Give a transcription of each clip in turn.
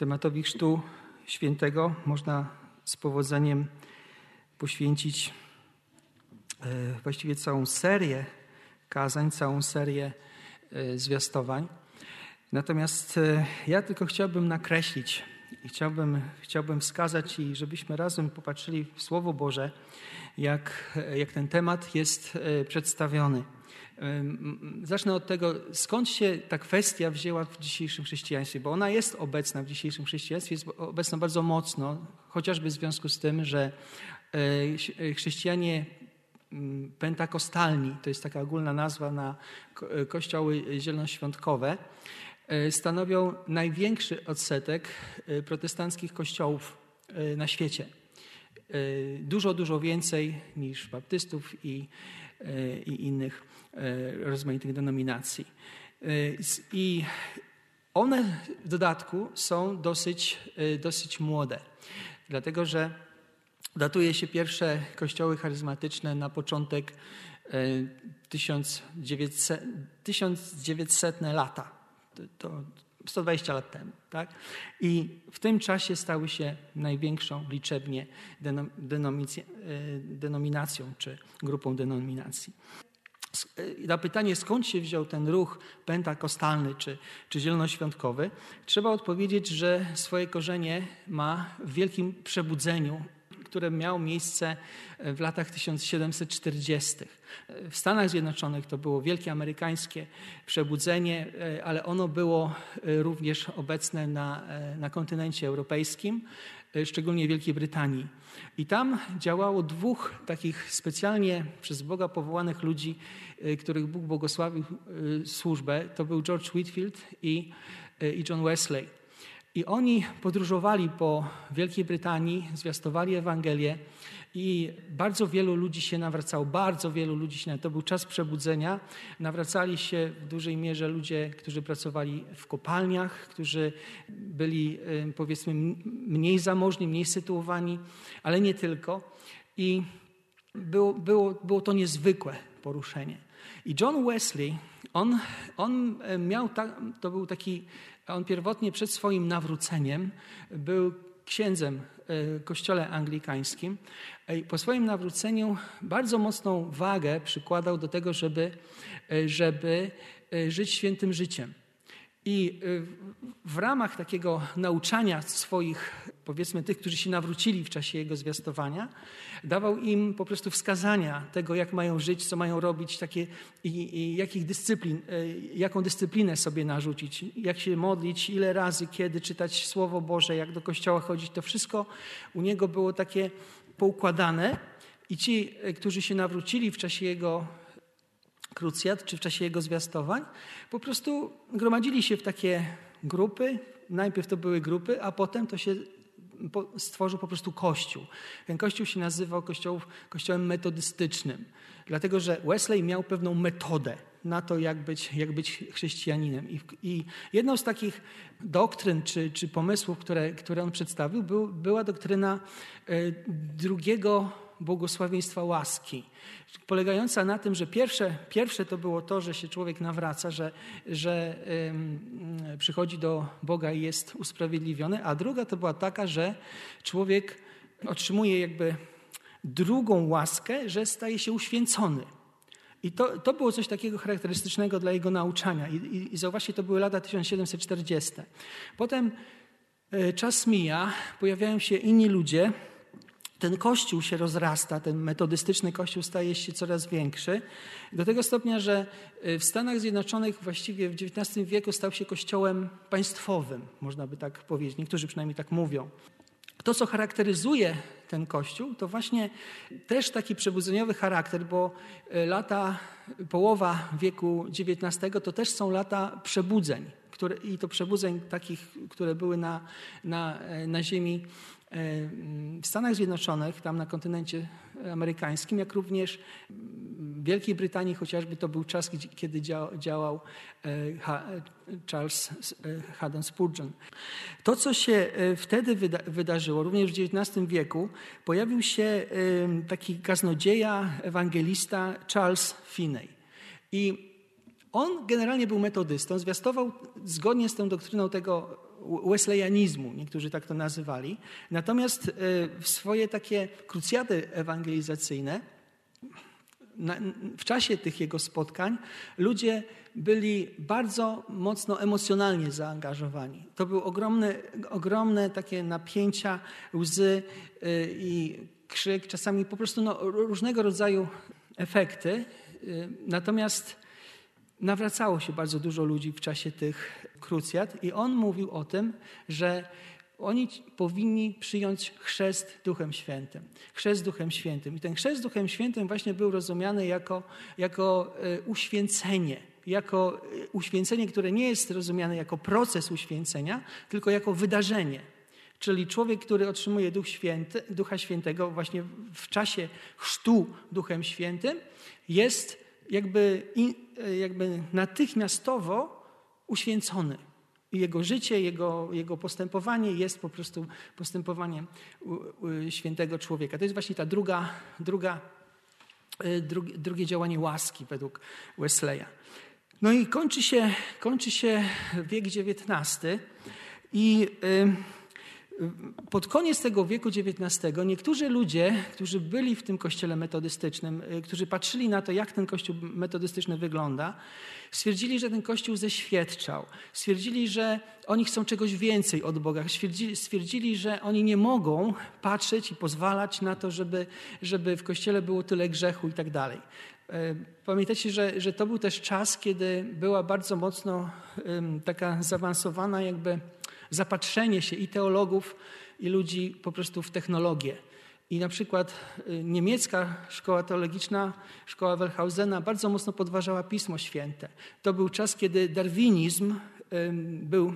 tematowi chrztu świętego można z powodzeniem poświęcić e, właściwie całą serię kazań, całą serię e, zwiastowań. Natomiast e, ja tylko chciałbym nakreślić i chciałbym, chciałbym wskazać i żebyśmy razem popatrzyli w Słowo Boże, jak, jak ten temat jest przedstawiony. Zacznę od tego, skąd się ta kwestia wzięła w dzisiejszym chrześcijaństwie, bo ona jest obecna w dzisiejszym chrześcijaństwie, jest obecna bardzo mocno, chociażby w związku z tym, że e, e, chrześcijanie pentakostalni, to jest taka ogólna nazwa na e, kościoły zielonoświątkowe, stanowią największy odsetek protestanckich kościołów na świecie. Dużo, dużo więcej niż baptystów i, i innych rozmaitych denominacji. E, I one w dodatku są dosyć, e, dosyć młode, dlatego że datuje się pierwsze kościoły charyzmatyczne na początek 1900, 1900 lata. To 120 lat temu. Tak? I w tym czasie stały się największą liczebnie denominacją czy grupą denominacji. Y, na pytanie, skąd się wziął ten ruch pentakostalny czy, czy zielonoświątkowy, trzeba odpowiedzieć, że swoje korzenie ma w wielkim przebudzeniu, które miało miejsce w latach 1740. W Stanach Zjednoczonych to było wielkie amerykańskie przebudzenie, ale ono było również obecne na, na kontynencie europejskim, szczególnie w Wielkiej Brytanii. I tam działało dwóch takich specjalnie przez Boga powołanych ludzi, y, których Bóg błogosławił y, służbę. To był George Whitfield i, i John Wesley. I oni podróżowali po Wielkiej Brytanii, zwiastowali Ewangelię i bardzo wielu ludzi się nawracało, bardzo wielu ludzi się, to był czas przebudzenia. Nawracali się w dużej mierze ludzie, którzy pracowali w kopalniach, którzy byli powiedzmy mniej zamożni, mniej sytuowani, ale nie tylko. I było, było, było to niezwykłe poruszenie. I John Wesley, on, on miał, ta, to był taki, on pierwotnie przed swoim nawróceniem był księdzem w kościele anglikańskim. Po swoim nawróceniu bardzo mocną wagę przykładał do tego, żeby, żeby żyć świętym życiem. I y, w ramach takiego nauczania swoich, powiedzmy tych, którzy się nawrócili w czasie jego zwiastowania, dawał im po prostu wskazania tego, jak mają żyć, co mają robić, takie, i, i jakich dyscyplin, jaką dyscyplinę sobie narzucić, jak się modlić, ile razy, kiedy czytać Słowo Boże, jak do kościoła chodzić. To wszystko u niego było takie poukładane. I ci, y, którzy się nawrócili w czasie jego krucjat, czy w czasie jego zwiastowań, po prostu gromadzili się w takie grupy. Najpierw to były grupy, a potem to się stworzył po prostu kościół. Ten kościół się nazywał kościoł, kościołem metodystycznym, dlatego że Wesley miał pewną metodę na to, jak być, jak być chrześcijaninem. I, I, jedną z takich doktryn czy, czy pomysłów, które, które on przedstawił, był, była doktryna e, drugiego błogosławieństwa łaski, polegająca na tym, że pierwsze, pierwsze to było to, że się człowiek nawraca, że, że ym, przychodzi do Boga i jest usprawiedliwiony, a druga to była taka, że człowiek otrzymuje jakby drugą łaskę, że staje się uświęcony. I to, to było coś takiego charakterystycznego dla jego nauczania. I, i, i zauważcie, to były lata 1740. Potem y, czas mija, pojawiają się inni ludzie, ten kościół się rozrasta, ten metodystyczny kościół staje się coraz większy, do tego stopnia, że y, w Stanach Zjednoczonych właściwie w XIX wieku stał się kościołem państwowym, można by tak powiedzieć, niektórzy przynajmniej tak mówią. To, co charakteryzuje ten kościół, to właśnie też taki przebudzeniowy charakter, bo y, lata, połowa wieku XIX to też są lata przebudzeń. Które, I to przebudzeń takich, które były na, na, na ziemi w Stanach Zjednoczonych, tam na kontynencie amerykańskim, jak również w Wielkiej Brytanii chociażby to był czas, kiedy działał e, Charles e, Haddon Spurgeon. To, co się e, wtedy wydarzyło, również w XIX wieku, pojawił się taki kaznodzieja, ewangelista Charles Finney. I on generalnie był metodystą, zwiastował zgodnie z tą doktryną tego wesleyanizmu, niektórzy tak to nazywali. Natomiast w swoje takie krucjaty ewangelizacyjne w czasie tych jego spotkań ludzie byli bardzo mocno emocjonalnie zaangażowani. To były ogromne, ogromne takie napięcia, łzy y, i krzyk, czasami po prostu no, różnego rodzaju efekty. Y, natomiast nawracało się bardzo dużo ludzi w czasie tych krucjat i on mówił o tym, że oni powinni przyjąć chrzest Duchem Świętym. Chrzest Duchem Świętym. I ten chrzest Duchem Świętym właśnie był rozumiany jako, jako e, uświęcenie. Jako e, uświęcenie, które nie jest rozumiane jako proces uświęcenia, tylko jako wydarzenie. Czyli człowiek, który otrzymuje Duch Święty, Ducha Świętego właśnie w czasie chrztu Duchem Świętym, jest jakby, e, jakby natychmiastowo uświęcony. Jego życie, jego, jego postępowanie jest po prostu postępowaniem świętego człowieka. To jest właśnie ta druga, druga, e, drugie, drugie działanie łaski według Wesleya. No i kończy się, kończy się wiek XIX i y, pod koniec tego wieku XIX niektórzy ludzie, którzy byli w tym kościele metodystycznym, y, którzy patrzyli na to, jak ten kościół metodystyczny wygląda, stwierdzili, że ten kościół zeświadczał. Stwierdzili, że oni chcą czegoś więcej od Boga. Stwierdzili, stwierdzili że oni nie mogą patrzeć i pozwalać na to, żeby, żeby w kościele było tyle grzechu i tak dalej. Y, pamiętacie, że, że to był też czas, kiedy była bardzo mocno taka zaawansowana jakby zapatrzenie się i teologów, i ludzi po prostu w technologię. I na przykład y, niemiecka szkoła teologiczna, szkoła Wellhausena, bardzo mocno podważała Pismo Święte. To był czas, kiedy darwinizm był,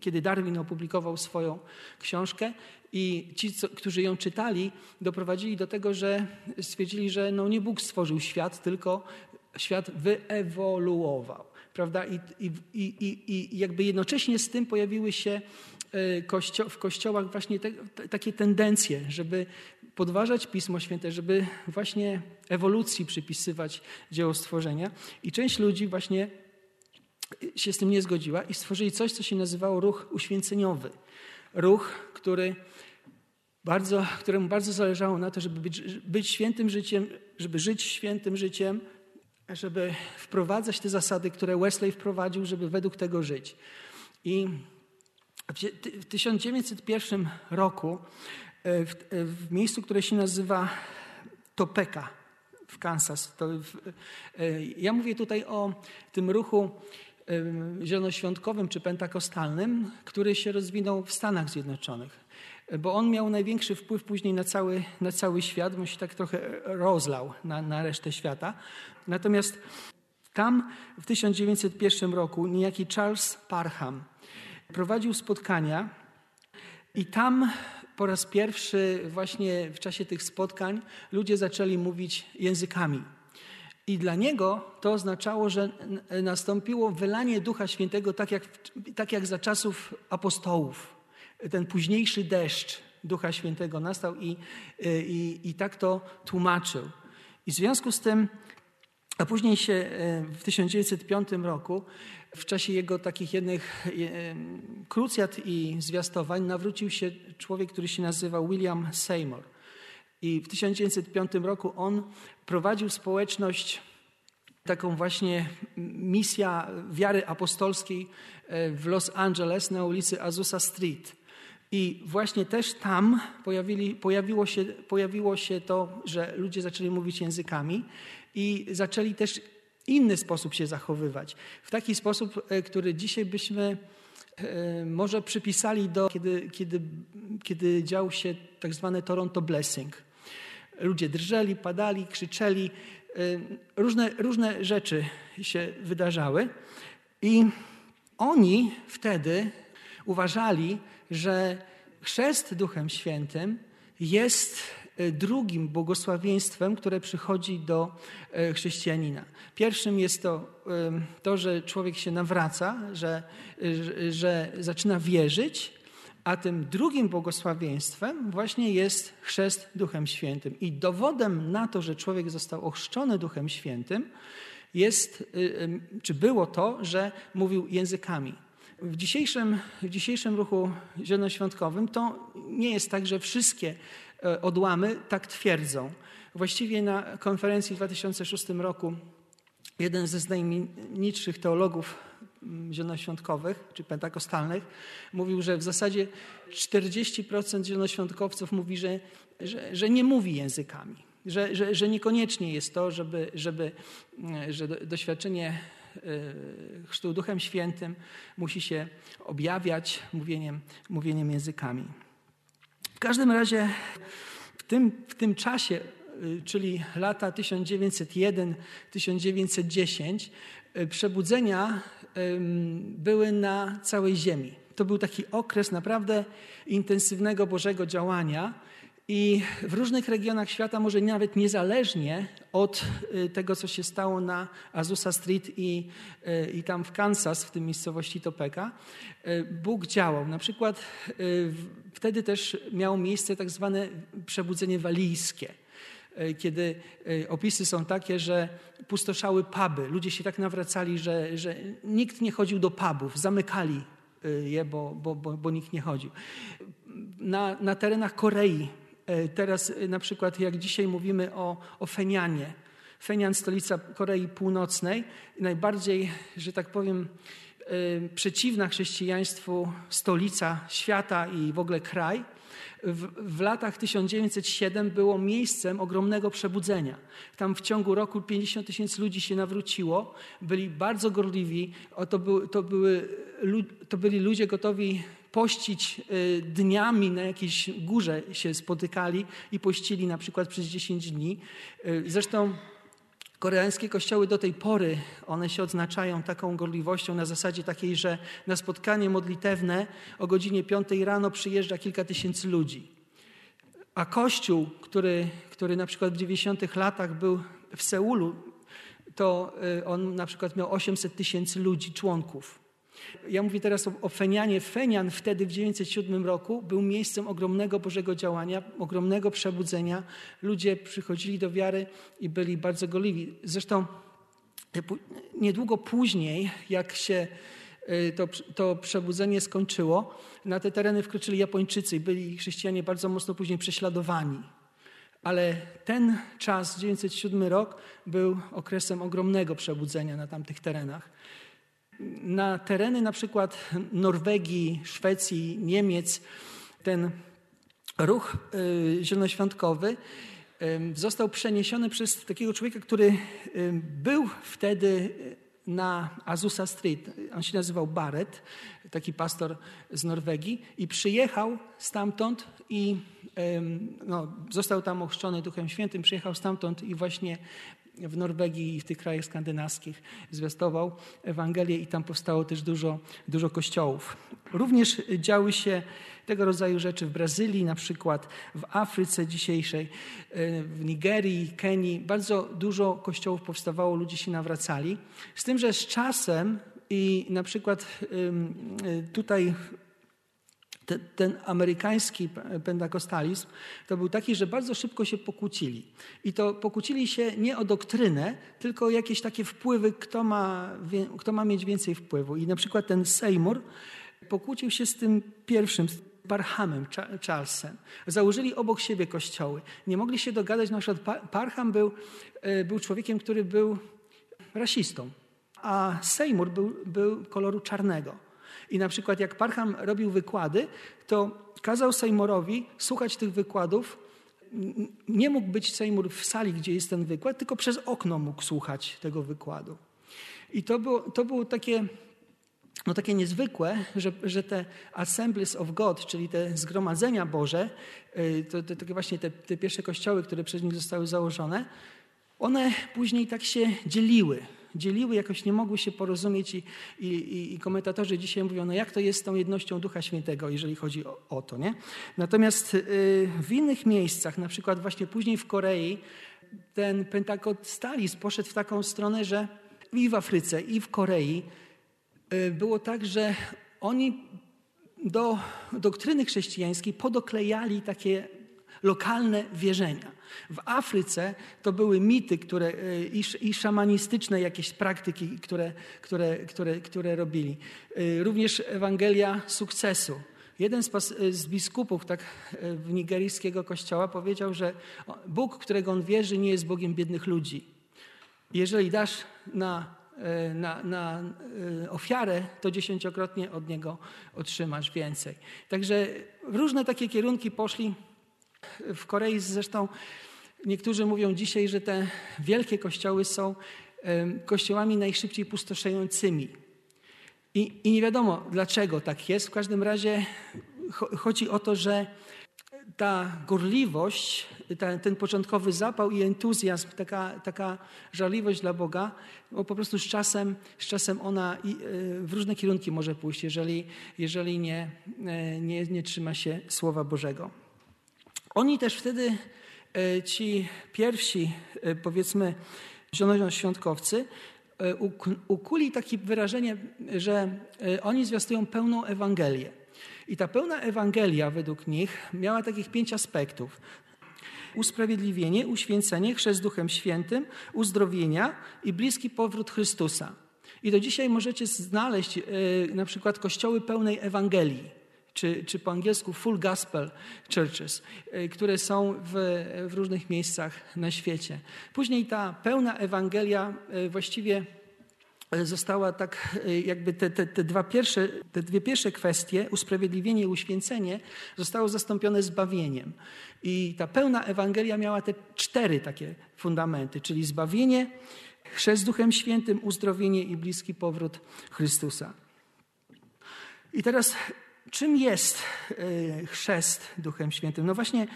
kiedy Darwin opublikował swoją książkę i ci, co, którzy ją czytali, doprowadzili do tego, że stwierdzili, że no nie Bóg stworzył świat, tylko świat wyewoluował prawda? I, i, i, i jakby jednocześnie z tym pojawiły się e, kościo w kościołach właśnie te, takie tendencje, żeby podważać Pismo Święte, żeby właśnie ewolucji przypisywać dzieło stworzenia. I część ludzi właśnie się z tym nie zgodziła i stworzyli coś, co się nazywało ruch uświęceniowy. Ruch, który bardzo, któremu bardzo zależało na to, żeby być, być świętym życiem, żeby żyć świętym życiem, żeby wprowadzać te zasady, które Wesley wprowadził, żeby według tego żyć. I w 1901 roku e, w, e, w miejscu, które się nazywa Topeka w Kansas, w, e, ja mówię tutaj o tym ruchu zielonoświątkowym czy pentakostalnym, który się rozwinął w Stanach Zjednoczonych bo on miał największy wpływ później na cały, na cały świat, bo się tak trochę rozlał na, na resztę świata. Natomiast tam w 1901 roku niejaki Charles Parham prowadził spotkania i tam po raz pierwszy właśnie w czasie tych spotkań ludzie zaczęli mówić językami. I dla niego to oznaczało, że nastąpiło wylanie Ducha Świętego tak jak, tak jak za czasów apostołów ten późniejszy deszcz Ducha Świętego nastał i, i, i tak to tłumaczył. I w związku z tym, a później się e, w 1905 roku, w czasie jego takich jednych e, krucjat i zwiastowań, nawrócił się człowiek, który się nazywał William Seymour. I w 1905 roku on prowadził społeczność, taką właśnie misja wiary apostolskiej e, w Los Angeles na ulicy Azusa Street. I właśnie też tam pojawili, pojawiło, się, pojawiło się to, że ludzie zaczęli mówić językami i zaczęli też inny sposób się zachowywać. W taki sposób, e, który dzisiaj byśmy e, może przypisali do, kiedy, kiedy, kiedy dział się tak zwany Toronto Blessing. Ludzie drżeli, padali, krzyczeli, e, różne, różne rzeczy się wydarzały i oni wtedy uważali, że chrzest Duchem Świętym jest drugim błogosławieństwem, które przychodzi do e, chrześcijanina. Pierwszym jest to, to że człowiek się nawraca, że, że, że zaczyna wierzyć, a tym drugim błogosławieństwem właśnie jest chrzest Duchem Świętym. I dowodem na to, że człowiek został ochrzczony Duchem Świętym, jest, czy było to, że mówił językami. W dzisiejszym, w dzisiejszym ruchu zielonoświątkowym to nie jest tak, że wszystkie e, odłamy tak twierdzą. Właściwie na konferencji w 2006 roku jeden ze najmniejszych teologów mm, zielonoświątkowych czy pentakostalnych mówił, że w zasadzie 40% zielonoświątkowców mówi, że, że, że nie mówi językami. Że, że, że niekoniecznie jest to, żeby, żeby, mm, że doświadczenie e, chrztu Duchem Świętym musi się objawiać mówieniem, mówieniem językami. Każdym razie w tym, w tym czasie Y, czyli lata 1901-1910, y, przebudzenia były na całej Ziemi. To był taki okres naprawdę intensywnego Bożego działania. I w różnych regionach świata, może nawet niezależnie od y, tego, co się stało na Azusa Street i, i tam w Kansas, w tym miejscowości Topeka, Bóg działał. Na przykład wtedy też miało miejsce tak zwane przebudzenie walijskie. Kiedy opisy są takie, że pustoszały puby. Ludzie się tak nawracali, że, że nikt nie chodził do pubów, zamykali je, bo, bo, bo, bo nikt nie chodził. Na, na terenach Korei, teraz na przykład jak dzisiaj mówimy o, o Fenianie, Fenian, stolica Korei Północnej, najbardziej, że tak powiem, przeciwna chrześcijaństwu stolica świata i w ogóle kraj, w, w, latach 1907 było miejscem ogromnego przebudzenia. Tam w ciągu roku 50 tysięcy ludzi się nawróciło, byli bardzo gorliwi, to, był, to, były, to byli ludzie gotowi pościć y, dniami na jakiejś górze się spotykali i pościli na przykład przez 10 dni. Y, zresztą Koreańskie kościoły do tej pory, one się odznaczają taką gorliwością na zasadzie takiej, że na spotkanie modlitewne o godzinie 5 rano przyjeżdża kilka tysięcy ludzi. A kościół, który, który na przykład w 90 latach był w Seulu, to y, on na przykład miał 800 tysięcy ludzi, członków. Ja mówię teraz o, o Fenianie. Fenian wtedy w 1907 roku był miejscem ogromnego Bożego działania, ogromnego przebudzenia. Ludzie przychodzili do wiary i byli bardzo gorliwi. Zresztą niedługo później, jak się y, to, to przebudzenie skończyło, na te tereny wkroczyli Japończycy i byli chrześcijanie bardzo mocno później prześladowani. Ale ten czas, 1907 rok, był okresem ogromnego przebudzenia na tamtych terenach na tereny na przykład Norwegii, Szwecji, Niemiec ten ruch y, zielonoświątkowy został przeniesiony przez takiego człowieka, który był wtedy na Azusa Street. On się nazywał Barrett, taki pastor z Norwegii i przyjechał stamtąd i no, został tam ochrzczony Duchem Świętym, przyjechał stamtąd i właśnie w Norwegii i w tych krajach skandynawskich zwiastował Ewangelię i tam powstało też dużo, dużo kościołów. Również działy się tego rodzaju rzeczy w Brazylii, na przykład w Afryce dzisiejszej, w Nigerii, Kenii. Bardzo dużo kościołów powstawało, ludzie się nawracali. Z tym, że z czasem i na przykład tutaj ten amerykański pentakostalizm to był taki, że bardzo szybko się pokłócili. I to pokłócili się nie o doktrynę, tylko o jakieś takie wpływy, kto ma, kto ma mieć więcej wpływu. I na przykład ten Seymour pokłócił się z tym pierwszym, Parhamem Charlesem. Założyli obok siebie kościoły. Nie mogli się dogadać. Na przykład Parham był, e, był człowiekiem, który był rasistą, a Seymour był, był koloru czarnego. I na przykład jak Parham robił wykłady, to kazał Seymourowi słuchać tych wykładów. Nie mógł być Seymour w sali, gdzie jest ten wykład, tylko przez okno mógł słuchać tego wykładu. I to było, to było takie, no takie niezwykłe, że, że te Assemblies of God, czyli te zgromadzenia Boże, y, to, to, to właśnie te, te pierwsze kościoły, które przez nich zostały założone, one później tak się dzieliły dzieliły, jakoś nie mogły się porozumieć i, i, i komentatorzy dzisiaj mówią, no jak to jest z tą jednością Ducha Świętego, jeżeli chodzi o, o to. Nie? Natomiast y, w innych miejscach, na przykład właśnie później w Korei, ten pentakostalizm poszedł w taką stronę, że i w Afryce, i w Korei y, było tak, że oni do doktryny chrześcijańskiej podoklejali takie lokalne wierzenia. W Afryce to były mity które, e, i, i szamanistyczne jakieś praktyki, które, które, które, które robili. E, również Ewangelia sukcesu. Jeden z, z, biskupów tak, w nigeryjskiego kościoła powiedział, że Bóg, którego on wierzy, nie jest Bogiem biednych ludzi. Jeżeli dasz na E, na, na e, ofiarę, to dziesięciokrotnie od niego otrzymasz więcej. Także różne takie kierunki poszli. W Korei zresztą niektórzy mówią dzisiaj, że te wielkie kościoły są kościołami najszybciej pustoszejącymi. I, I nie wiadomo, dlaczego tak jest. W każdym razie chodzi o to, że ta gorliwość, ta, ten początkowy zapał i entuzjazm, taka, taka żarliwość dla Boga, bo po prostu z czasem, z czasem ona e, w różne kierunki może pójść, jeżeli, jeżeli nie, e, nie, nie trzyma się Słowa Bożego. Oni też wtedy, e, ci pierwsi, powiedzmy, zielonoświątkowcy, ukuli takie wyrażenie, że oni zwiastują pełną Ewangelię. I ta pełna Ewangelia według nich miała takich pięć aspektów. Usprawiedliwienie, uświęcenie, chrzest Duchem Świętym, uzdrowienia i bliski powrót Chrystusa. I do dzisiaj możecie znaleźć e, na przykład kościoły pełnej Ewangelii, czy, czy po angielsku full gospel churches, e, które są w, w różnych miejscach na świecie. Później ta pełna Ewangelia e, właściwie została tak, e, jakby te, te, te, dwa pierwsze, te dwie pierwsze kwestie, usprawiedliwienie i uświęcenie, zostało zastąpione zbawieniem. I ta pełna Ewangelia miała te cztery takie fundamenty, czyli zbawienie, chrzest Duchem Świętym, uzdrowienie i bliski powrót Chrystusa. I teraz, czym jest e, chrzest Duchem Świętym? No właśnie,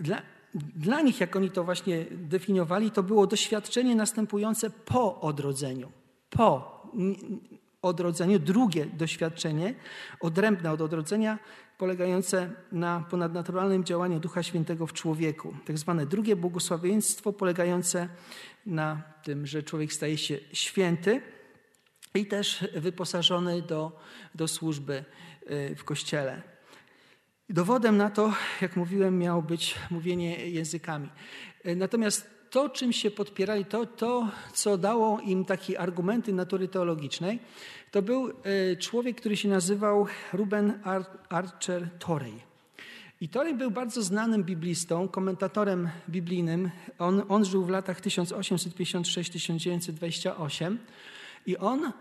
dla, dla nich, jak oni to właśnie definiowali, to było doświadczenie następujące po odrodzeniu po odrodzeniu, drugie doświadczenie, odrębne od odrodzenia, polegające na ponadnaturalnym działaniu Ducha Świętego w człowieku. Tak zwane drugie błogosławieństwo, polegające na tym, że człowiek staje się święty i też wyposażony do, do służby y, w kościele. Dowodem na to, jak mówiłem, miało być mówienie językami. Y, natomiast to, czym się podpierali, to, to, co dało im takie argumenty natury teologicznej, to był e, człowiek, który się nazywał Ruben Archer Torrey. I Torrey był bardzo znanym biblistą, komentatorem biblijnym. On, on żył w latach 1856-1928 i on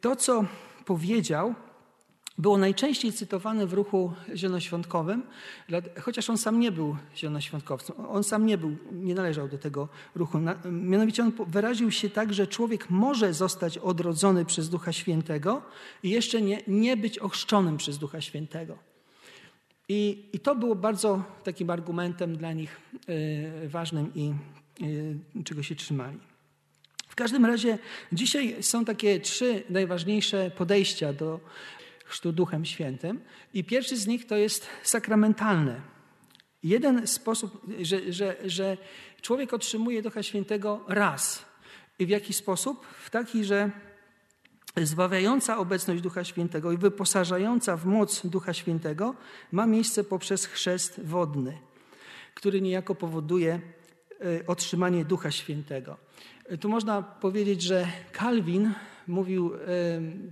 to, co powiedział, było najczęściej cytowane w ruchu zielonoświątkowym, chociaż on sam nie był zielonoświątkowcem. On sam nie był, nie należał do tego ruchu. Mianowicie on wyraził się tak, że człowiek może zostać odrodzony przez Ducha Świętego i jeszcze nie, nie być ochrzczonym przez Ducha Świętego. I, I, to było bardzo takim argumentem dla nich y, ważnym i y, czego się trzymali. W każdym razie dzisiaj są takie trzy najważniejsze podejścia do chrztu Duchem Świętym. I pierwszy z nich to jest sakramentalne. Jeden sposób, że, że, że człowiek otrzymuje Ducha Świętego raz. I w jaki sposób? W taki, że zbawiająca obecność Ducha Świętego i wyposażająca w moc Ducha Świętego ma miejsce poprzez chrzest wodny, który niejako powoduje e, otrzymanie Ducha Świętego. Tu można powiedzieć, że Kalwin mówił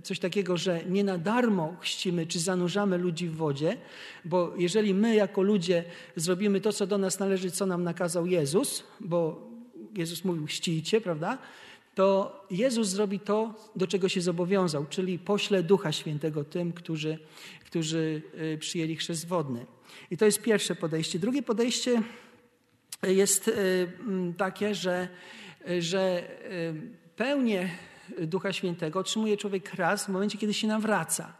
coś takiego, że nie na darmo chrzcimy czy zanurzamy ludzi w wodzie, bo jeżeli my jako ludzie zrobimy to, co do nas należy, co nam nakazał Jezus, bo Jezus mówił ścijcie, prawda? To Jezus zrobi to, do czego się zobowiązał, czyli pośle Ducha Świętego tym, którzy, którzy y, przyjęli chrzest wodny. I to jest pierwsze podejście. Drugie podejście jest y, takie, że, że y, pełnię Ducha Świętego otrzymuje człowiek raz w momencie, kiedy się nawraca.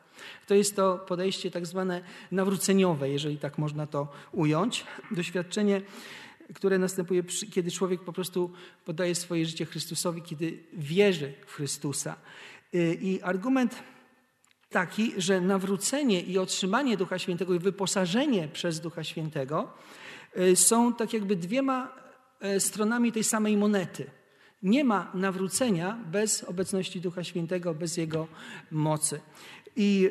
To jest to podejście tak zwane nawróceniowe, jeżeli tak można to ująć. Doświadczenie, które następuje, kiedy człowiek po prostu podaje swoje życie Chrystusowi, kiedy wierzy w Chrystusa. Y, I argument taki, że nawrócenie i otrzymanie Ducha Świętego i wyposażenie przez Ducha Świętego y, są tak jakby dwiema e, stronami tej samej monety. Nie ma nawrócenia bez obecności Ducha Świętego, bez Jego mocy. I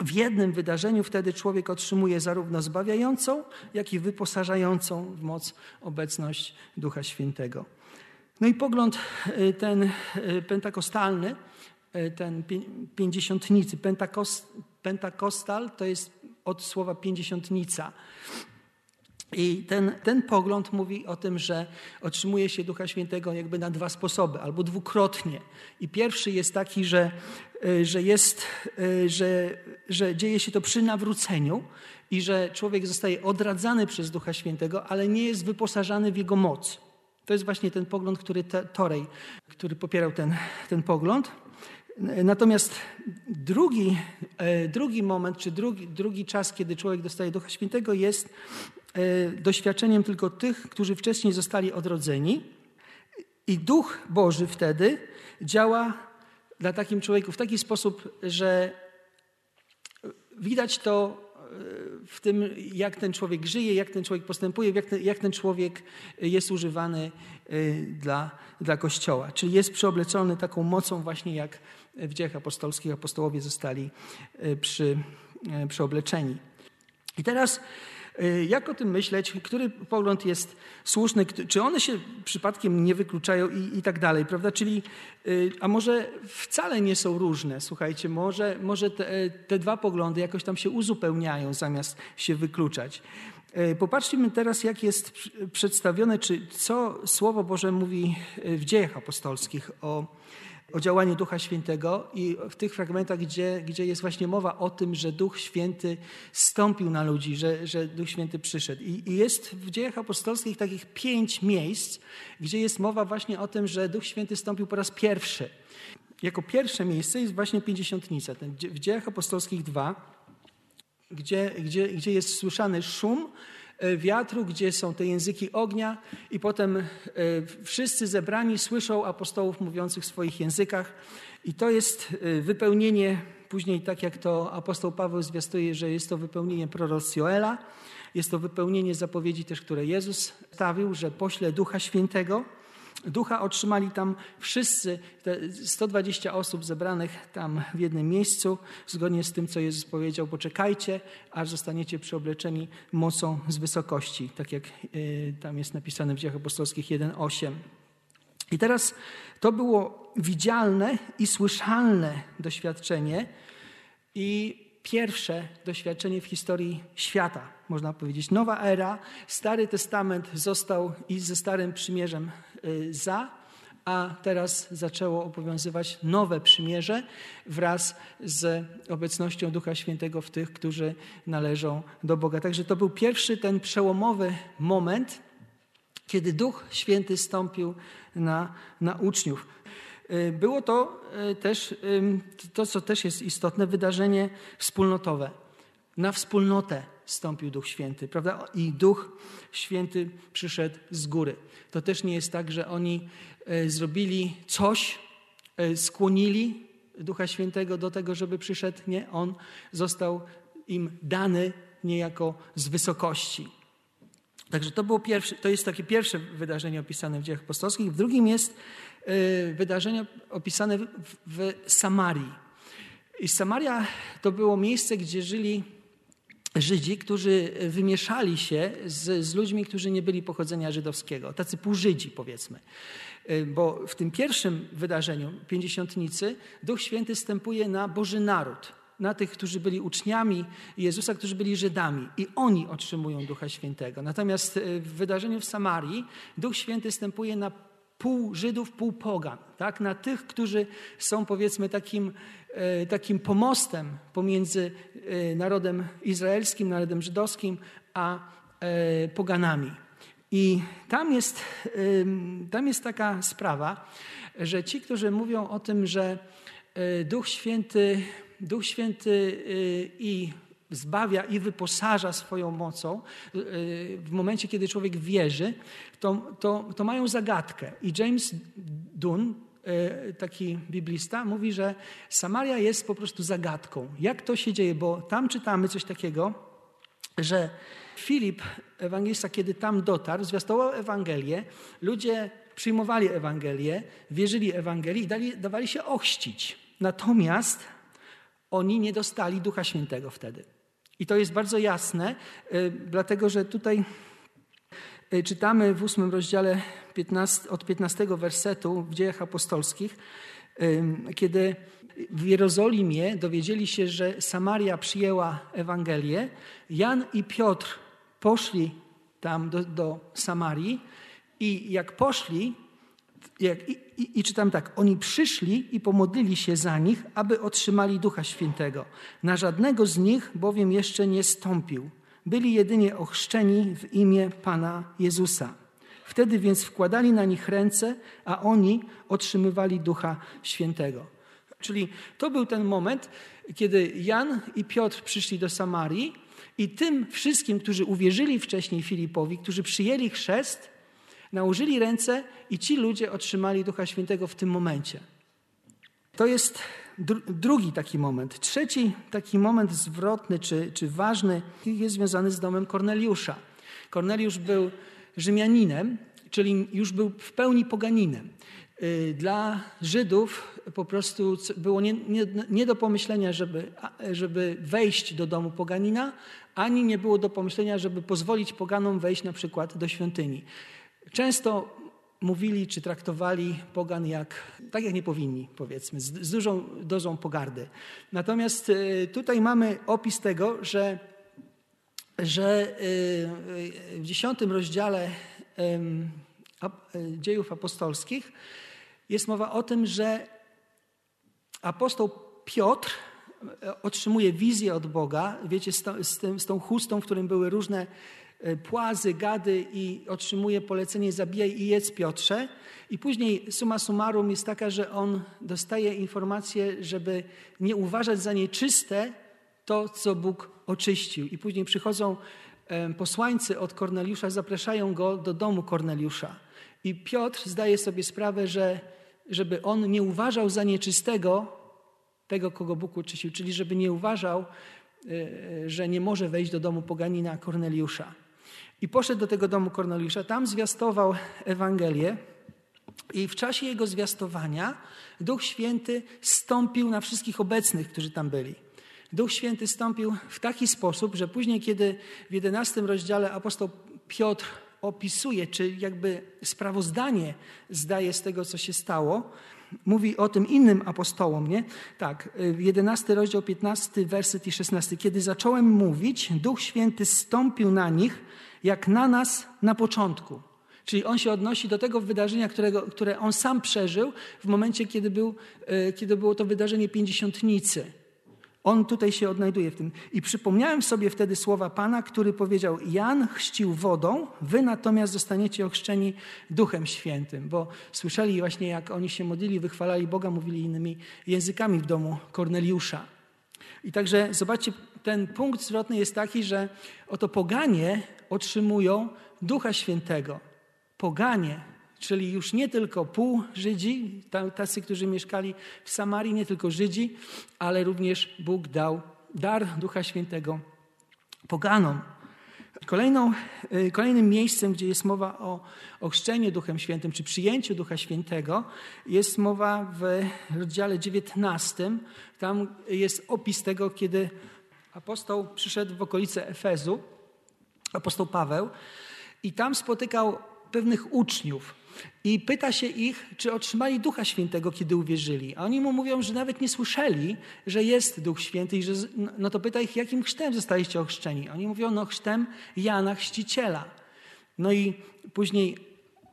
w jednym wydarzeniu wtedy człowiek otrzymuje zarówno zbawiającą, jak i wyposażającą w moc obecność Ducha Świętego. No i pogląd y, ten y, pentakostalny, y, ten pięćdziesiątnicy, pentakostal to jest od słowa pięćdziesiątnica. I ten, ten pogląd mówi o tym, że otrzymuje się Ducha Świętego jakby na dwa sposoby, albo dwukrotnie. I pierwszy jest taki, że, y, że, jest, y, że, że dzieje się to przy nawróceniu i że człowiek zostaje odradzany przez Ducha Świętego, ale nie jest wyposażany w jego moc. To jest właśnie ten pogląd, który Torej, który popierał ten, ten pogląd. Natomiast drugi, e, drugi moment, czy drugi, drugi czas, kiedy człowiek dostaje Ducha Świętego, jest doświadczeniem tylko tych, którzy wcześniej zostali odrodzeni. I Duch Boży wtedy działa dla takim człowieku w taki sposób, że widać to w tym, jak ten człowiek żyje, jak ten człowiek postępuje, jak ten, jak ten człowiek jest używany y, dla, dla Kościoła. Czyli jest przeoblecony taką mocą właśnie jak w dziejach apostolskich apostołowie zostali y, przy, y, przeobleczeni. I teraz Y, jak o tym myśleć? Który pogląd jest słuszny? Czy one się przypadkiem nie wykluczają i, i tak dalej, prawda? Czyli, y, a może wcale nie są różne, słuchajcie, może, może te, te dwa poglądy jakoś tam się uzupełniają zamiast się wykluczać. Popatrzmy teraz, jak jest przedstawione, czy co Słowo Boże mówi w dziejach apostolskich o o działaniu Ducha Świętego i w tych fragmentach, gdzie, gdzie jest właśnie mowa o tym, że Duch Święty stąpił na ludzi, że, że Duch Święty przyszedł. I, I, jest w dziejach apostolskich takich pięć miejsc, gdzie jest mowa właśnie o tym, że Duch Święty stąpił po raz pierwszy. Jako pierwsze miejsce jest właśnie Pięćdziesiątnica. W dziejach apostolskich dwa, gdzie, gdzie, gdzie jest słyszany szum, wiatru, gdzie są te języki ognia, i potem e, wszyscy zebrani słyszą apostołów mówiących w swoich językach. I to jest e, wypełnienie, później tak jak to apostoł Paweł zwiastuje, że jest to wypełnienie proroc Joela, jest to wypełnienie zapowiedzi też, które Jezus stawił, że pośle Ducha Świętego. Ducha otrzymali tam wszyscy, 120 osób zebranych tam w jednym miejscu, zgodnie z tym, co Jezus powiedział, poczekajcie, aż zostaniecie przeobleczeni mocą z wysokości, tak jak y, tam jest napisane w Dziejach Apostolskich 1,8. I teraz to było widzialne i słyszalne doświadczenie i pierwsze doświadczenie w historii świata, można powiedzieć. Nowa era, Stary Testament został i ze Starym Przymierzem za, a teraz zaczęło obowiązywać nowe przymierze wraz z obecnością Ducha Świętego w tych, którzy należą do Boga. Także to był pierwszy ten przełomowy moment, kiedy Duch Święty stąpił na, na uczniów. Y, było to y, też, to co też jest istotne, wydarzenie wspólnotowe. Na wspólnotę stąpił Duch Święty, prawda? I Duch Święty przyszedł z góry. To też nie jest tak, że oni y, zrobili coś, skłonili Ducha Świętego do tego, żeby przyszedł. Nie, On został im dany niejako z wysokości. Także to, było pierwsze, to jest takie pierwsze wydarzenie opisane w dziejach apostolskich. W drugim jest Y, wydarzenia opisane w Samarii. I Samaria to było miejsce, gdzie żyli Żydzi, którzy wymieszali się z, z ludźmi, którzy nie byli pochodzenia żydowskiego, tacy półżydzi powiedzmy. Y, bo w tym pierwszym wydarzeniu, pięćdziesiątnicy, Duch Święty stępuje na Boży Naród, na tych, którzy byli uczniami Jezusa, którzy byli Żydami i oni otrzymują Ducha Świętego. Natomiast y, w wydarzeniu w Samarii Duch Święty stępuje na pół Żydów, pół pogan, tak? na tych, którzy są powiedzmy takim, takim pomostem pomiędzy e, narodem izraelskim, narodem żydowskim, a e, poganami. I tam jest, tam jest taka sprawa, że ci, którzy mówią o tym, że Duch Święty, Duch Święty i zbawia i wyposaża swoją mocą, w momencie, kiedy człowiek wierzy, to, to, to mają zagadkę. I James Dunn, e, taki biblista, mówi, że Samaria jest po prostu zagadką. Jak to się dzieje? Bo tam czytamy coś takiego, że Filip, ewangelista, kiedy tam dotarł, zwiastował Ewangelię, ludzie przyjmowali Ewangelię, wierzyli Ewangelii i dali, dawali się ochrzcić. Natomiast oni nie dostali Ducha Świętego wtedy. I to jest bardzo jasne, y, dlatego że tutaj czytamy w ósmym rozdziale 15, od 15 wersetu w dziejach apostolskich, kiedy w Jerozolimie dowiedzieli się, że Samaria przyjęła Ewangelię, Jan i Piotr poszli tam do, do Samarii i jak poszli, jak, i, i, I czytam tak, oni przyszli i pomodlili się za nich, aby otrzymali Ducha Świętego. Na żadnego z nich bowiem jeszcze nie stąpił. Byli jedynie ochrzczeni w imię Pana Jezusa. Wtedy więc wkładali na nich ręce, a oni otrzymywali Ducha Świętego. Czyli to był ten moment, kiedy Jan i Piotr przyszli do Samarii i tym wszystkim, którzy uwierzyli wcześniej Filipowi, którzy przyjęli chrzest, nałożyli ręce i ci ludzie otrzymali Ducha Świętego w tym momencie. To jest drugi taki moment. Trzeci taki moment zwrotny czy, czy ważny jest związany z domem Korneliusza. Korneliusz był Rzymianinem, czyli już był w pełni poganinem. Y, dla Żydów po prostu było nie, nie, nie, do pomyślenia, żeby, żeby wejść do domu poganina, ani nie było do pomyślenia, żeby pozwolić poganom wejść na przykład do świątyni. Często mówili czy traktowali pogan jak, tak jak nie powinni, powiedzmy, z, z dużą dozą pogardy. Natomiast y, tutaj mamy opis tego, że, że y, w dziesiątym rozdziale dziejów apostolskich jest mowa o tym, że apostoł Piotr e, otrzymuje wizję od Boga, wiecie, z, to, z, z tą chustą, w którym były różne E, płazy, gady i otrzymuje polecenie zabijaj i jedz Piotrze. I później suma summarum jest taka, że on dostaje informację, żeby nie uważać za nieczyste to, co Bóg oczyścił. I później przychodzą e, posłańcy od Korneliusza, zapraszają go do domu Korneliusza. I Piotr zdaje sobie sprawę, że żeby on nie uważał za nieczystego tego, kogo Bóg oczyścił, czyli żeby nie uważał, e, że nie może wejść do domu poganina Korneliusza. I poszedł do tego domu Korneliusza, tam zwiastował Ewangelię. I w czasie jego zwiastowania Duch Święty stąpił na wszystkich obecnych, którzy tam byli. Duch Święty stąpił w taki sposób, że później, kiedy w jedenastym rozdziale apostoł Piotr opisuje, czy jakby sprawozdanie zdaje z tego, co się stało, mówi o tym innym apostołom, nie? Tak, 11 rozdział, 15 werset i 16. Kiedy zacząłem mówić, Duch Święty stąpił na nich jak na nas na początku. Czyli on się odnosi do tego wydarzenia, którego, które on sam przeżył w momencie, kiedy, był, e, kiedy było to wydarzenie pięćdziesiątnicy. On tutaj się odnajduje w tym. I przypomniałem sobie wtedy słowa Pana, który powiedział: Jan chrzcił wodą, wy natomiast zostaniecie ochrzczeni Duchem Świętym. Bo słyszeli właśnie, jak oni się modlili, wychwalali Boga, mówili innymi językami w domu Korneliusza. I także zobaczcie, ten punkt zwrotny jest taki, że oto poganie otrzymują Ducha Świętego. Poganie, czyli już nie tylko pół Żydzi, tacy, którzy mieszkali w Samarii, nie tylko Żydzi, ale również Bóg dał dar Ducha Świętego poganom. Kolejną, y, kolejnym miejscem, gdzie jest mowa o ochrzczeniu Duchem Świętym, czy przyjęciu Ducha Świętego, jest mowa w rozdziale 19. Tam jest opis tego, kiedy apostoł przyszedł w okolice Efezu apostoł Paweł, i tam spotykał pewnych uczniów i pyta się ich, czy otrzymali Ducha Świętego, kiedy uwierzyli. A oni mu mówią, że nawet nie słyszeli, że jest Duch Święty i że, no to pyta ich, jakim chrztem zostaliście ochrzczeni. Oni mówią, no chrztem Jana Chrzciciela. No i później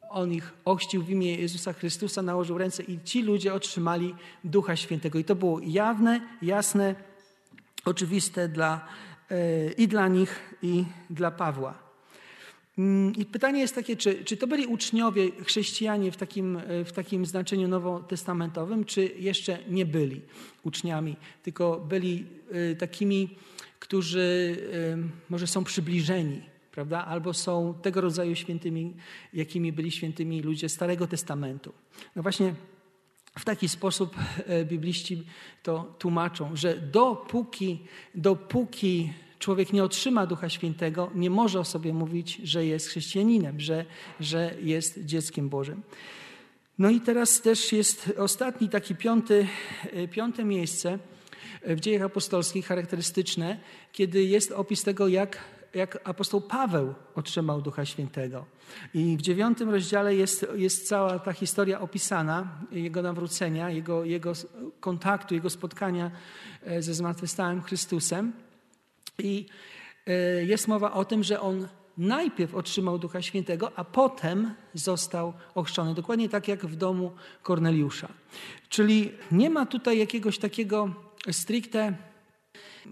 on ich ochrzcił w imię Jezusa Chrystusa, nałożył ręce i ci ludzie otrzymali Ducha Świętego. I to było jawne, jasne, oczywiste dla i dla nich, i dla Pawła. Mm, I pytanie jest takie, czy, czy to byli uczniowie, chrześcijanie w takim, w takim znaczeniu nowotestamentowym, czy jeszcze nie byli uczniami, tylko byli y, takimi, którzy y, może są przybliżeni, prawda? albo są tego rodzaju świętymi, jakimi byli świętymi ludzie Starego Testamentu. No właśnie w taki sposób e, bibliści to tłumaczą, że dopóki, dopóki człowiek nie otrzyma Ducha Świętego, nie może o sobie mówić, że jest chrześcijaninem, że, że jest dzieckiem Bożym. No i teraz też jest ostatni, taki piąty, e, piąte miejsce. w dziejach apostolskich charakterystyczne, kiedy jest opis tego, jak, jak apostoł Paweł otrzymał Ducha Świętego. I w dziewiątym rozdziale jest, jest cała ta historia opisana, jego nawrócenia, jego, jego kontaktu, jego spotkania e, ze zmartwychwstałym Chrystusem. I e, jest mowa o tym, że on najpierw otrzymał Ducha Świętego, a potem został ochrzczony. Dokładnie tak jak w domu Korneliusza. Czyli nie ma tutaj jakiegoś takiego stricte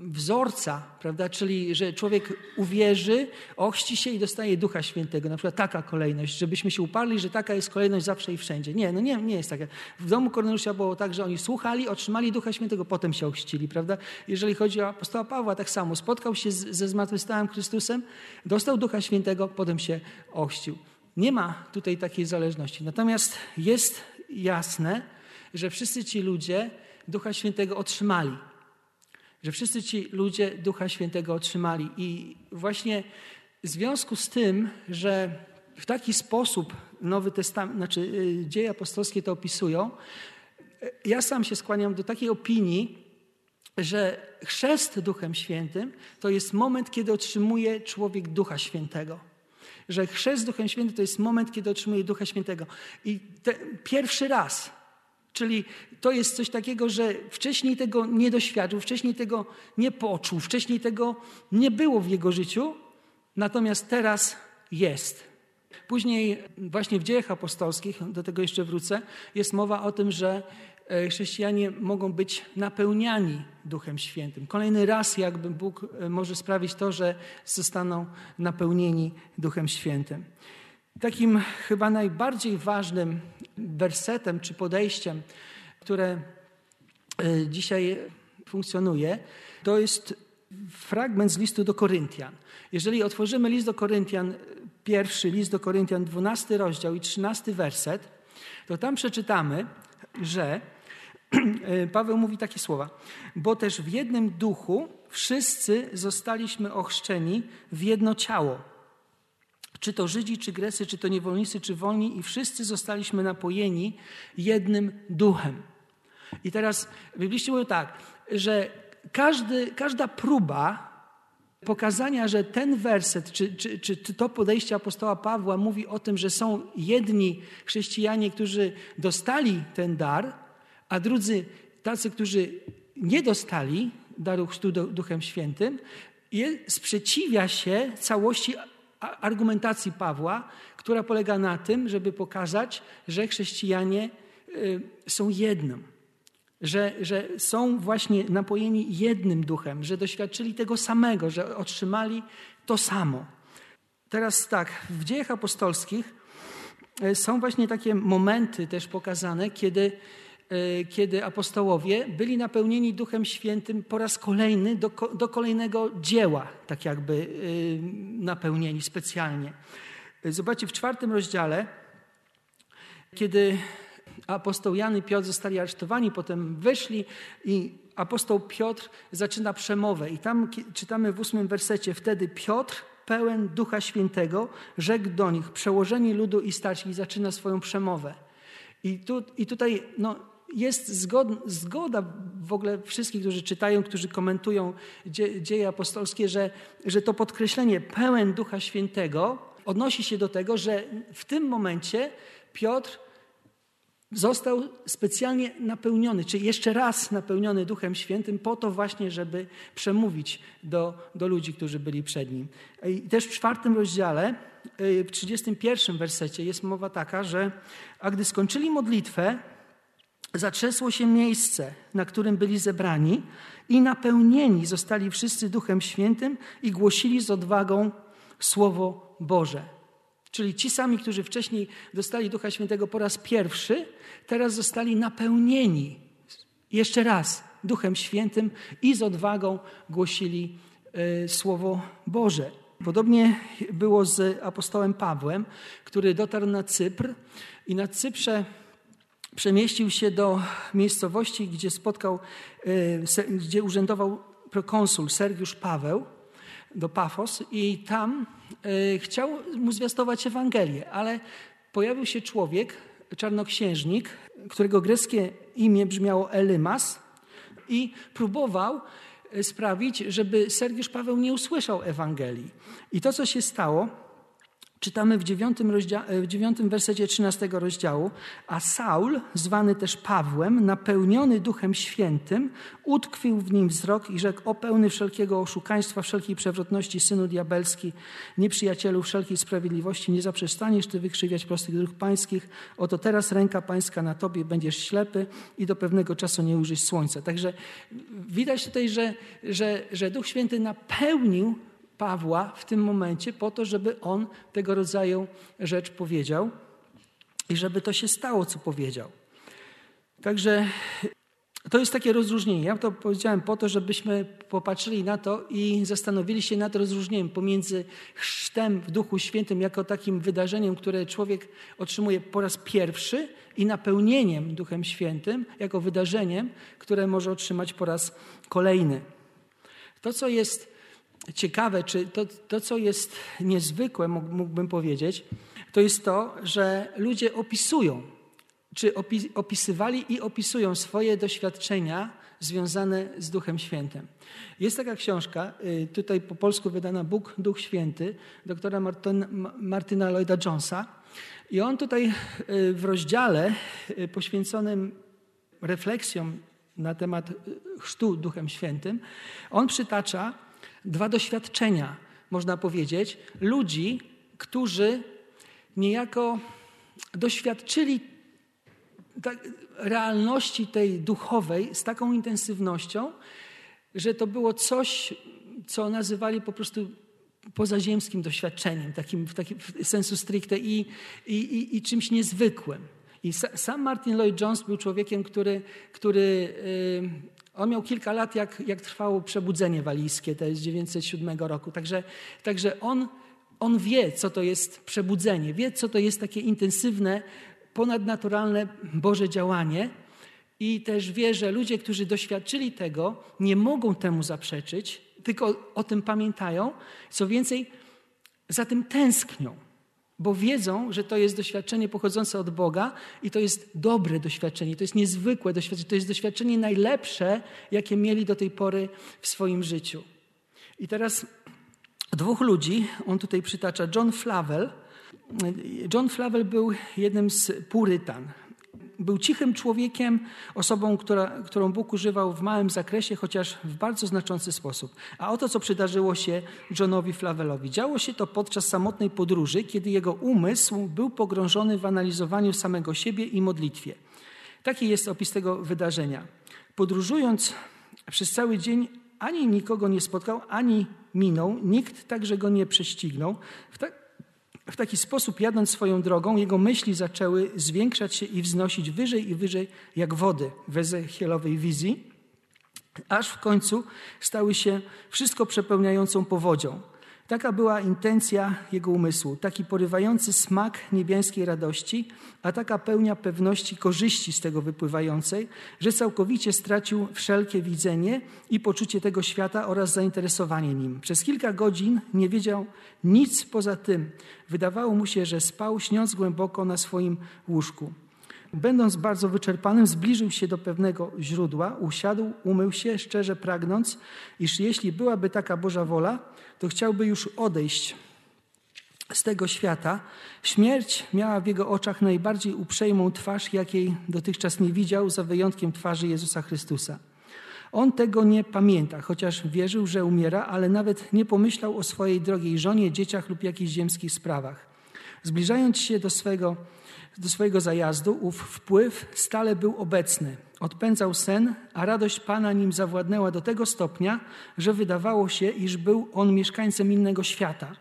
wzorca, prawda? Czyli, że człowiek uwierzy, ochści się i dostaje Ducha Świętego. Na przykład taka kolejność, żebyśmy się uparli, że taka jest kolejność zawsze i wszędzie. Nie, no nie, nie jest taka. W domu Korneliusza było tak, że oni słuchali, otrzymali Ducha Świętego, potem się ochrzcili, prawda? Jeżeli chodzi o apostoła Pawła, tak samo. Spotkał się z, ze zmartwychwstałym Chrystusem, dostał Ducha Świętego, potem się ochrzcił. Nie ma tutaj takiej zależności. Natomiast jest jasne, że wszyscy ci ludzie Ducha Świętego otrzymali że wszyscy ci ludzie Ducha Świętego otrzymali. I właśnie w związku z tym, że w taki sposób Nowy Testament, znaczy y, dzieje apostolskie to opisują, y, ja sam się skłaniam do takiej opinii, że chrzest Duchem Świętym to jest moment, kiedy otrzymuje człowiek Ducha Świętego. Że chrzest Duchem Świętym to jest moment, kiedy otrzymuje Ducha Świętego. I te, pierwszy raz, Czyli to jest coś takiego, że wcześniej tego nie doświadczył, wcześniej tego nie poczuł, wcześniej tego nie było w jego życiu, natomiast teraz jest. Później, właśnie w dziejach apostolskich, do tego jeszcze wrócę, jest mowa o tym, że e, chrześcijanie mogą być napełniani Duchem Świętym. Kolejny raz, jakby Bóg e, może sprawić to, że zostaną napełnieni Duchem Świętym. Takim chyba najbardziej ważnym wersetem czy podejściem, które e, dzisiaj funkcjonuje, to jest fragment z listu do Koryntian. Jeżeli otworzymy list do Koryntian, pierwszy list do Koryntian, dwunasty rozdział i trzynasty werset, to tam przeczytamy, że e, Paweł mówi takie słowa: Bo też w jednym duchu wszyscy zostaliśmy ochrzczeni w jedno ciało czy to Żydzi, czy Grecy, czy to niewolnicy, czy wolni, i wszyscy zostaliśmy napojeni jednym duchem. I teraz Bibliści mówią tak, że każdy, każda próba pokazania, że ten werset, czy, czy, czy to podejście apostoła Pawła mówi o tym, że są jedni chrześcijanie, którzy dostali ten dar, a drudzy tacy, którzy nie dostali daru chrztu Duchem Świętym, sprzeciwia się całości argumentacji Pawła, która polega na tym, żeby pokazać, że chrześcijanie y, są jednym, że, że są właśnie napojeni jednym duchem, że doświadczyli tego samego, że otrzymali to samo. Teraz tak, w dziejach apostolskich y, są właśnie takie momenty też pokazane, kiedy kiedy apostołowie byli napełnieni Duchem Świętym po raz kolejny do, do kolejnego dzieła, tak jakby e, napełnieni specjalnie. Zobaczcie, w czwartym rozdziale, kiedy apostoł Jan i Piotr zostali aresztowani, potem wyszli i apostoł Piotr zaczyna przemowę. I tam czytamy w ósmym wersecie, wtedy Piotr, pełen Ducha Świętego, rzekł do nich, przełożeni ludu i starsi, i zaczyna swoją przemowę. I, tu, i tutaj no, jest zgoda w ogóle wszystkich, którzy czytają, którzy komentują dzieje apostolskie, że, że to podkreślenie pełen Ducha Świętego odnosi się do tego, że w tym momencie Piotr został specjalnie napełniony, czy jeszcze raz napełniony Duchem Świętym, po to właśnie, żeby przemówić do, do ludzi, którzy byli przed nim. I też w czwartym rozdziale, y, w 31 wersecie jest mowa taka, że a gdy skończyli modlitwę, zatrzesło się miejsce, na którym byli zebrani i napełnieni zostali wszyscy Duchem Świętym i głosili z odwagą Słowo Boże. Czyli ci sami, którzy wcześniej dostali Ducha Świętego po raz pierwszy, teraz zostali napełnieni jeszcze raz Duchem Świętym i z odwagą głosili y, Słowo Boże. Podobnie było z apostołem Pawłem, który dotarł na Cypr i na Cyprze przemieścił się do miejscowości, gdzie spotkał, e, gdzie urzędował prokonsul Sergiusz Paweł, do Pafos i tam e, chciał mu zwiastować Ewangelię, ale pojawił się człowiek, czarnoksiężnik, którego greckie imię brzmiało Elymas i próbował e, sprawić, żeby Sergiusz Paweł nie usłyszał Ewangelii. I to, co się stało, Czytamy w dziewiątym, e, w dziewiątym wersecie 13 rozdziału, a Saul, zwany też Pawłem, napełniony Duchem Świętym, utkwił w nim wzrok i rzekł o pełny wszelkiego oszukaństwa, wszelkiej przewrotności, synu diabelski, nieprzyjacielu wszelkiej sprawiedliwości, nie zaprzestaniesz ty wykrzywiać prostych dróg pańskich, oto teraz ręka pańska na tobie, będziesz ślepy i do pewnego czasu nie ujrzysz słońca. Także widać tutaj, że, że, że Duch Święty napełnił Pawła w tym momencie po to, żeby on tego rodzaju rzecz powiedział i żeby to się stało, co powiedział. Także to jest takie rozróżnienie. Ja to powiedziałem po to, żebyśmy popatrzyli na to i zastanowili się nad rozróżnieniem pomiędzy chrztem w Duchu Świętym jako takim wydarzeniem, które człowiek otrzymuje po raz pierwszy i napełnieniem Duchem Świętym jako wydarzeniem, które może otrzymać po raz kolejny. To, co jest ciekawe, czy to, to co jest niezwykłe, mógłbym powiedzieć, to jest to, że ludzie opisują, czy opisywali i opisują swoje doświadczenia związane z Duchem Świętym. Jest taka książka, y, tutaj po polsku wydana Bóg, Duch Święty, doktora Martyna Lloyda Jonesa. I on tutaj y, w rozdziale y, poświęconym refleksjom na temat chrztu Duchem Świętym, on przytacza dwa doświadczenia, można powiedzieć, ludzi, którzy niejako doświadczyli realności tej duchowej z taką intensywnością, że to było coś, co nazywali po prostu pozaziemskim doświadczeniem, takim w takim sensu stricte i, i, i, i czymś niezwykłym. I sam Martin Lloyd Jones był człowiekiem, który, który on miał kilka lat, jak, jak trwało przebudzenie walijskie, to jest 907 roku. Także, także on, on wie, co to jest przebudzenie, wie, co to jest takie intensywne, ponadnaturalne Boże działanie. I też wie, że ludzie, którzy doświadczyli tego, nie mogą temu zaprzeczyć, tylko o tym pamiętają. Co więcej, za tym tęsknią bo wiedzą, że to jest doświadczenie pochodzące od Boga i to jest dobre doświadczenie, to jest niezwykłe doświadczenie, to jest doświadczenie najlepsze, jakie mieli do tej pory w swoim życiu. I teraz dwóch ludzi, on tutaj przytacza John Flavel. John Flavel był jednym z purytan, był cichym człowiekiem, osobą, która, którą Bóg używał w małym zakresie, chociaż w bardzo znaczący sposób. A oto, co przydarzyło się Johnowi Flavelowi. Działo się to podczas samotnej podróży, kiedy jego umysł był pogrążony w analizowaniu samego siebie i modlitwie. Taki jest opis tego wydarzenia. Podróżując przez cały dzień, ani nikogo nie spotkał, ani minął, nikt także go nie prześcignął. W tak w taki sposób, jadąc swoją drogą, jego myśli zaczęły zwiększać się i wznosić wyżej i wyżej, jak wody w Ezechielowej wizji, aż w końcu stały się wszystko przepełniającą powodzią. Taka była intencja jego umysłu, taki porywający smak niebiańskiej radości, a taka pełnia pewności korzyści z tego wypływającej, że całkowicie stracił wszelkie widzenie i poczucie tego świata oraz zainteresowanie nim. Przez kilka godzin nie wiedział nic poza tym. Wydawało mu się, że spał, śniąc głęboko na swoim łóżku. Będąc bardzo wyczerpanym, zbliżył się do pewnego źródła, usiadł, umył się, szczerze pragnąc, iż jeśli byłaby taka Boża wola, to chciałby już odejść z tego świata. Śmierć miała w jego oczach najbardziej uprzejmą twarz, jakiej dotychczas nie widział, za wyjątkiem twarzy Jezusa Chrystusa. On tego nie pamięta, chociaż wierzył, że umiera, ale nawet nie pomyślał o swojej drogiej żonie, dzieciach lub jakichś ziemskich sprawach. Zbliżając się do swojego do swojego zajazdu, ów wpływ stale był obecny. Odpędzał sen, a radość Pana nim zawładnęła do tego stopnia, że wydawało się, iż był on mieszkańcem innego świata.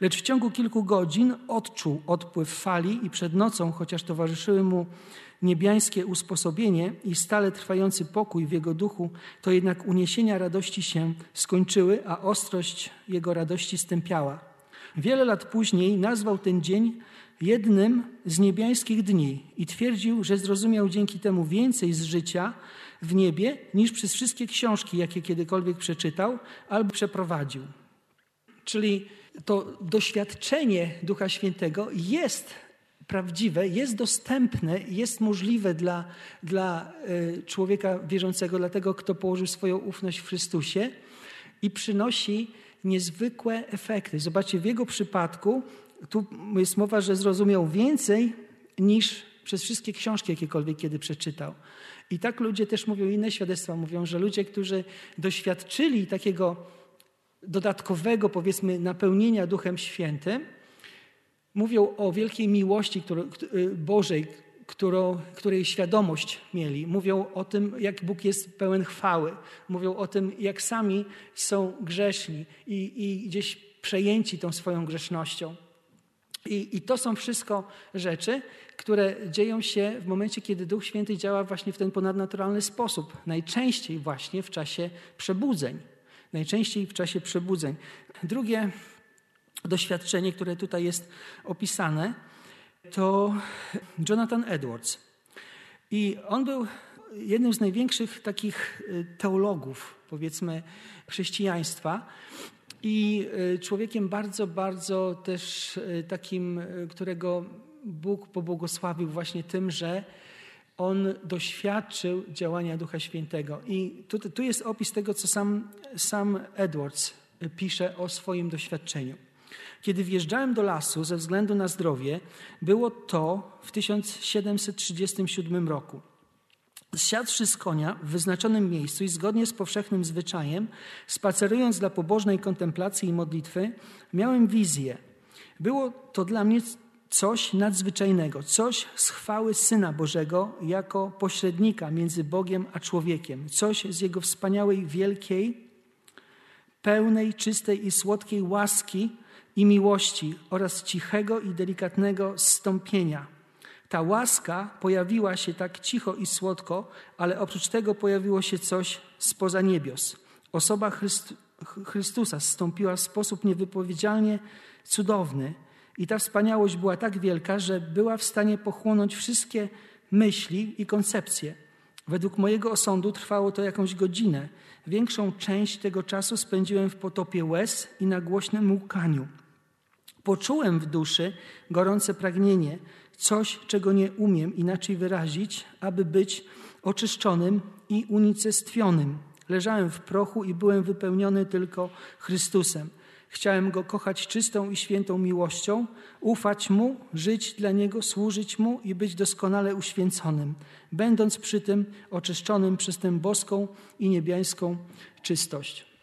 Lecz w ciągu kilku godzin odczuł odpływ fali i przed nocą, chociaż towarzyszyły mu niebiańskie usposobienie i stale trwający pokój w jego duchu, to jednak uniesienia radości się skończyły, a ostrość jego radości stępiała. Wiele lat później nazwał ten dzień jednym z niebiańskich dni i twierdził, że zrozumiał dzięki temu więcej z życia w niebie niż przez wszystkie książki, jakie kiedykolwiek przeczytał albo przeprowadził. Czyli to doświadczenie Ducha Świętego jest prawdziwe, jest dostępne, jest możliwe dla, dla e, człowieka wierzącego, dla tego, kto położył swoją ufność w Chrystusie i przynosi niezwykłe efekty. Zobaczcie, w jego przypadku tu jest mowa, że zrozumiał więcej niż przez wszystkie książki, jakiekolwiek kiedy przeczytał. I tak ludzie też mówią, inne świadectwa mówią, że ludzie, którzy doświadczyli takiego dodatkowego, powiedzmy, napełnienia Duchem Świętym, mówią o wielkiej miłości y, Bożej, którą, której świadomość mieli. Mówią o tym, jak Bóg jest pełen chwały. Mówią o tym, jak sami są grzeszni i, i gdzieś przejęci tą swoją grzesznością. I, I, to są wszystko rzeczy, które dzieją się w momencie, kiedy Duch Święty działa właśnie w ten ponadnaturalny sposób. Najczęściej właśnie w czasie przebudzeń. Najczęściej w czasie przebudzeń. Drugie doświadczenie, które tutaj jest opisane, to Jonathan Edwards. I on był jednym z największych takich y, teologów, powiedzmy, chrześcijaństwa. I y, człowiekiem bardzo, bardzo też y, takim, którego Bóg pobłogosławił właśnie tym, że on doświadczył działania Ducha Świętego. I tu, tu jest opis tego, co sam, sam Edwards pisze o swoim doświadczeniu. Kiedy wjeżdżałem do lasu ze względu na zdrowie, było to w 1737 roku. Zsiadłszy z konia w wyznaczonym miejscu i zgodnie z powszechnym zwyczajem, spacerując dla pobożnej kontemplacji i modlitwy, miałem wizję. Było to dla mnie coś nadzwyczajnego, coś z chwały Syna Bożego jako pośrednika między Bogiem a człowiekiem, coś z Jego wspaniałej, wielkiej, pełnej, czystej i słodkiej łaski, i miłości oraz cichego i delikatnego stąpienia. Ta łaska pojawiła się tak cicho i słodko, ale oprócz tego pojawiło się coś spoza niebios. Osoba Chrystusa stąpiła w sposób niewypowiedzialnie cudowny i ta wspaniałość była tak wielka, że była w stanie pochłonąć wszystkie myśli i koncepcje. Według mojego osądu trwało to jakąś godzinę. Większą część tego czasu spędziłem w potopie łez i na głośnym łkaniu. Poczułem w duszy gorące pragnienie, coś, czego nie umiem inaczej wyrazić, aby być oczyszczonym i unicestwionym. Leżałem w prochu i byłem wypełniony tylko Chrystusem. Chciałem Go kochać czystą i świętą miłością, ufać Mu, żyć dla Niego, służyć Mu i być doskonale uświęconym, będąc przy tym oczyszczonym przez tę boską i niebiańską czystość.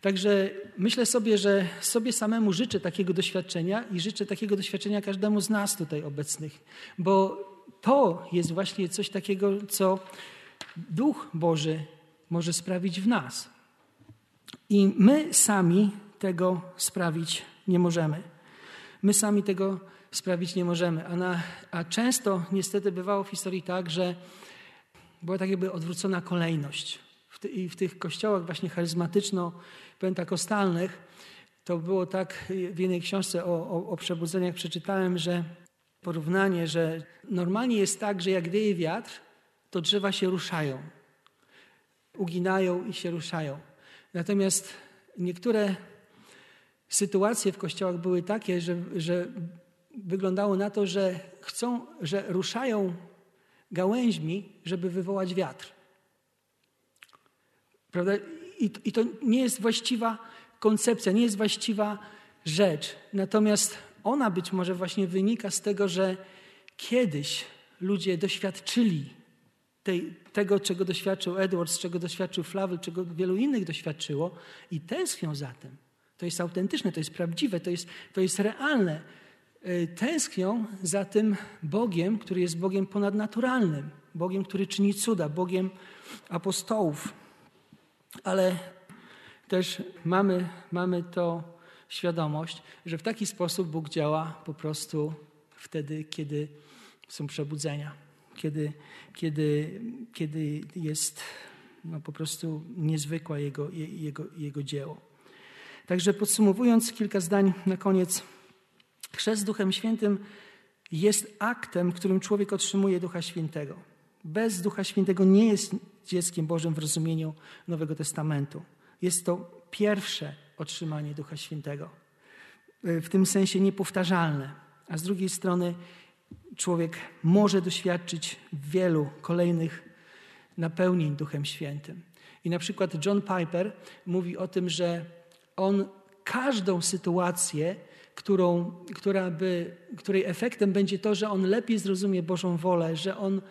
Także myślę sobie, że sobie samemu życzę takiego doświadczenia i życzę takiego doświadczenia każdemu z nas tutaj obecnych, bo to jest właśnie coś takiego, co Duch Boży może sprawić w nas. I my sami tego sprawić nie możemy. My sami tego sprawić nie możemy. A, na, a często niestety bywało w historii tak, że była tak jakby odwrócona kolejność. I w tych kościołach właśnie charyzmatyczno pentakostalnych, to było tak, w jednej książce o, o, o przebudzeniach przeczytałem, że porównanie, że normalnie jest tak, że jak wieje wiatr, to drzewa się ruszają. Uginają i się ruszają. Natomiast niektóre sytuacje w kościołach były takie, że, że wyglądało na to, że chcą, że ruszają gałęźmi, żeby wywołać wiatr. Prawda? I, I to nie jest właściwa koncepcja, nie jest właściwa rzecz. Natomiast ona być może właśnie wynika z tego, że kiedyś ludzie doświadczyli tej, tego, czego doświadczył Edwards, czego doświadczył Flavel, czego wielu innych doświadczyło i tęsknią za tym. To jest autentyczne, to jest prawdziwe, to jest, to jest realne. E, tęsknią za tym Bogiem, który jest Bogiem ponadnaturalnym, Bogiem, który czyni cuda, Bogiem apostołów. Ale też mamy, mamy to świadomość, że w taki sposób Bóg działa po prostu wtedy, kiedy są przebudzenia, kiedy, kiedy, kiedy jest no, po prostu niezwykła jego, jego, jego dzieło. Także podsumowując kilka zdań na koniec, chrzest Duchem Świętym jest aktem, którym człowiek otrzymuje Ducha Świętego. Bez Ducha Świętego nie jest dzieckiem Bożym w rozumieniu Nowego Testamentu. Jest to pierwsze otrzymanie Ducha Świętego. W tym sensie niepowtarzalne. A z drugiej strony człowiek może doświadczyć wielu kolejnych napełnień Duchem Świętym. I na przykład John Piper mówi o tym, że on każdą sytuację, którą, która by, której efektem będzie to, że on lepiej zrozumie Bożą wolę, że on,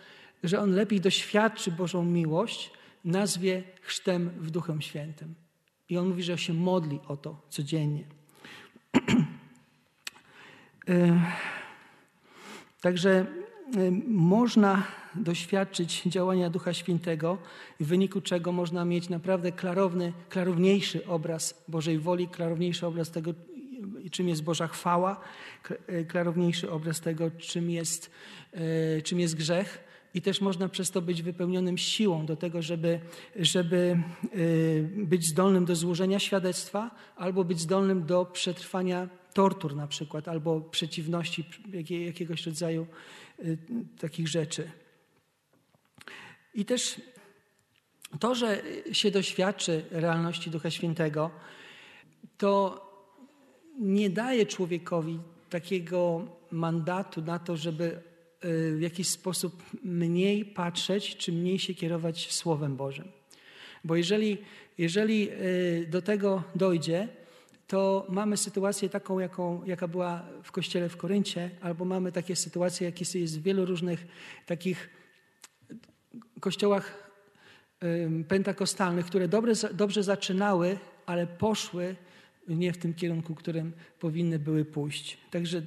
że on lepiej doświadczy Bożą miłość, nazwie chrztem w Duchem Świętym. I on mówi, że się modli o to codziennie. E, także e, można doświadczyć działania Ducha Świętego, w wyniku czego można mieć naprawdę klarowny, klarowniejszy obraz Bożej woli, klarowniejszy obraz tego, czym jest Boża chwała, e, klarowniejszy obraz tego, czym jest, czym jest grzech i też można przez to być wypełnionym siłą do tego, żeby, żeby y, być zdolnym do złożenia świadectwa albo być zdolnym do przetrwania tortur na przykład, albo przeciwności jakiegoś rodzaju y, takich rzeczy. I też to, że się doświadczy realności Ducha Świętego, to nie daje człowiekowi takiego mandatu na to, żeby w jakiś sposób mniej patrzeć, czy mniej się kierować Słowem Bożym. Bo jeżeli, jeżeli y, do tego dojdzie, to mamy sytuację taką, jaką, jaka była w kościele w Koryncie, albo mamy takie sytuacje, jakie jest w wielu różnych takich kościołach pentakostalnych, które dobre, dobrze zaczynały, ale poszły nie w tym kierunku, którym powinny były pójść. Także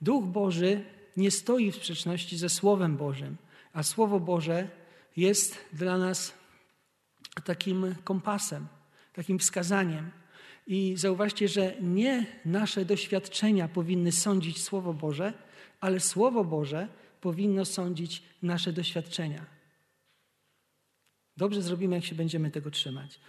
Duch Boży nie stoi w sprzeczności ze Słowem Bożym, a Słowo Boże jest dla nas takim kompasem, takim wskazaniem. I zauważcie, że nie nasze doświadczenia powinny sądzić Słowo Boże, ale Słowo Boże powinno sądzić nasze doświadczenia. Dobrze zrobimy, jak się będziemy tego trzymać.